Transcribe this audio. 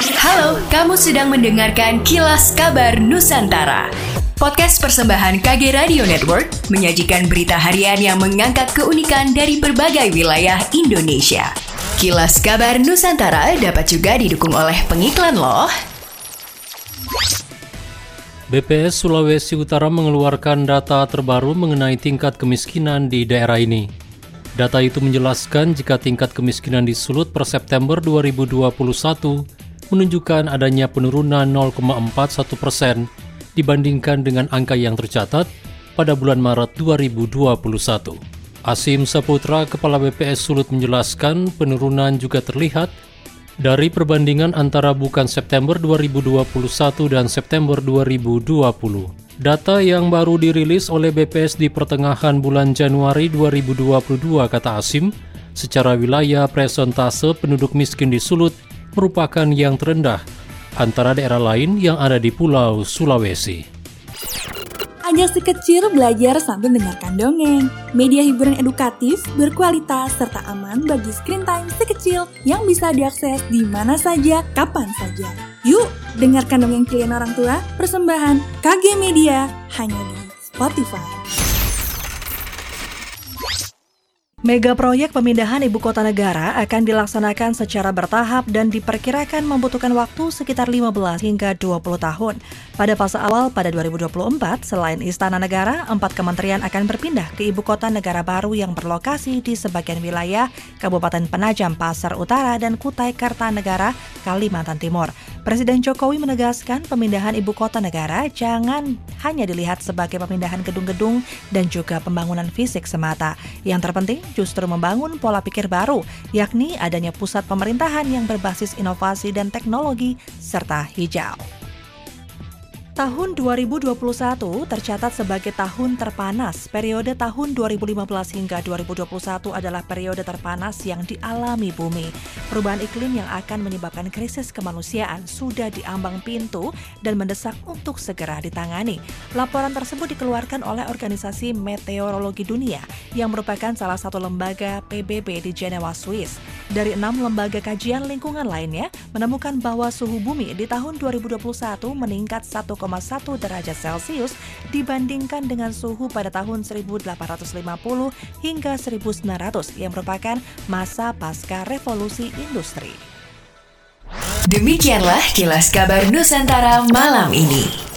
Halo, kamu sedang mendengarkan Kilas Kabar Nusantara. Podcast persembahan KG Radio Network menyajikan berita harian yang mengangkat keunikan dari berbagai wilayah Indonesia. Kilas Kabar Nusantara dapat juga didukung oleh pengiklan loh. BPS Sulawesi Utara mengeluarkan data terbaru mengenai tingkat kemiskinan di daerah ini. Data itu menjelaskan jika tingkat kemiskinan di Sulut per September 2021 menunjukkan adanya penurunan 0,41 persen dibandingkan dengan angka yang tercatat pada bulan Maret 2021. Asim Saputra, Kepala BPS Sulut menjelaskan penurunan juga terlihat dari perbandingan antara bukan September 2021 dan September 2020. Data yang baru dirilis oleh BPS di pertengahan bulan Januari 2022 kata Asim, secara wilayah presentase penduduk miskin di Sulut merupakan yang terendah antara daerah lain yang ada di Pulau Sulawesi. Ajak si kecil belajar sambil mendengarkan dongeng. Media hiburan edukatif, berkualitas, serta aman bagi screen time si kecil yang bisa diakses di mana saja, kapan saja. Yuk, dengarkan dongeng pilihan orang tua, persembahan KG Media, hanya di Spotify. Mega proyek pemindahan ibu kota negara akan dilaksanakan secara bertahap dan diperkirakan membutuhkan waktu sekitar 15 hingga 20 tahun. Pada fase awal pada 2024, selain Istana Negara, empat kementerian akan berpindah ke ibu kota negara baru yang berlokasi di sebagian wilayah Kabupaten Penajam Pasar Utara dan Kutai Kartanegara, Kalimantan Timur. Presiden Jokowi menegaskan pemindahan ibu kota negara jangan hanya dilihat sebagai pemindahan gedung-gedung dan juga pembangunan fisik semata. Yang terpenting justru membangun pola pikir baru, yakni adanya pusat pemerintahan yang berbasis inovasi dan teknologi serta hijau. Tahun 2021 tercatat sebagai tahun terpanas. Periode tahun 2015 hingga 2021 adalah periode terpanas yang dialami bumi. Perubahan iklim yang akan menyebabkan krisis kemanusiaan sudah diambang pintu dan mendesak untuk segera ditangani. Laporan tersebut dikeluarkan oleh Organisasi Meteorologi Dunia yang merupakan salah satu lembaga PBB di Jenewa, Swiss. Dari enam lembaga kajian lingkungan lainnya, menemukan bahwa suhu bumi di tahun 2021 meningkat 1, 1,1 derajat Celcius dibandingkan dengan suhu pada tahun 1850 hingga 1900 yang merupakan masa pasca revolusi industri. Demikianlah kilas kabar Nusantara malam ini.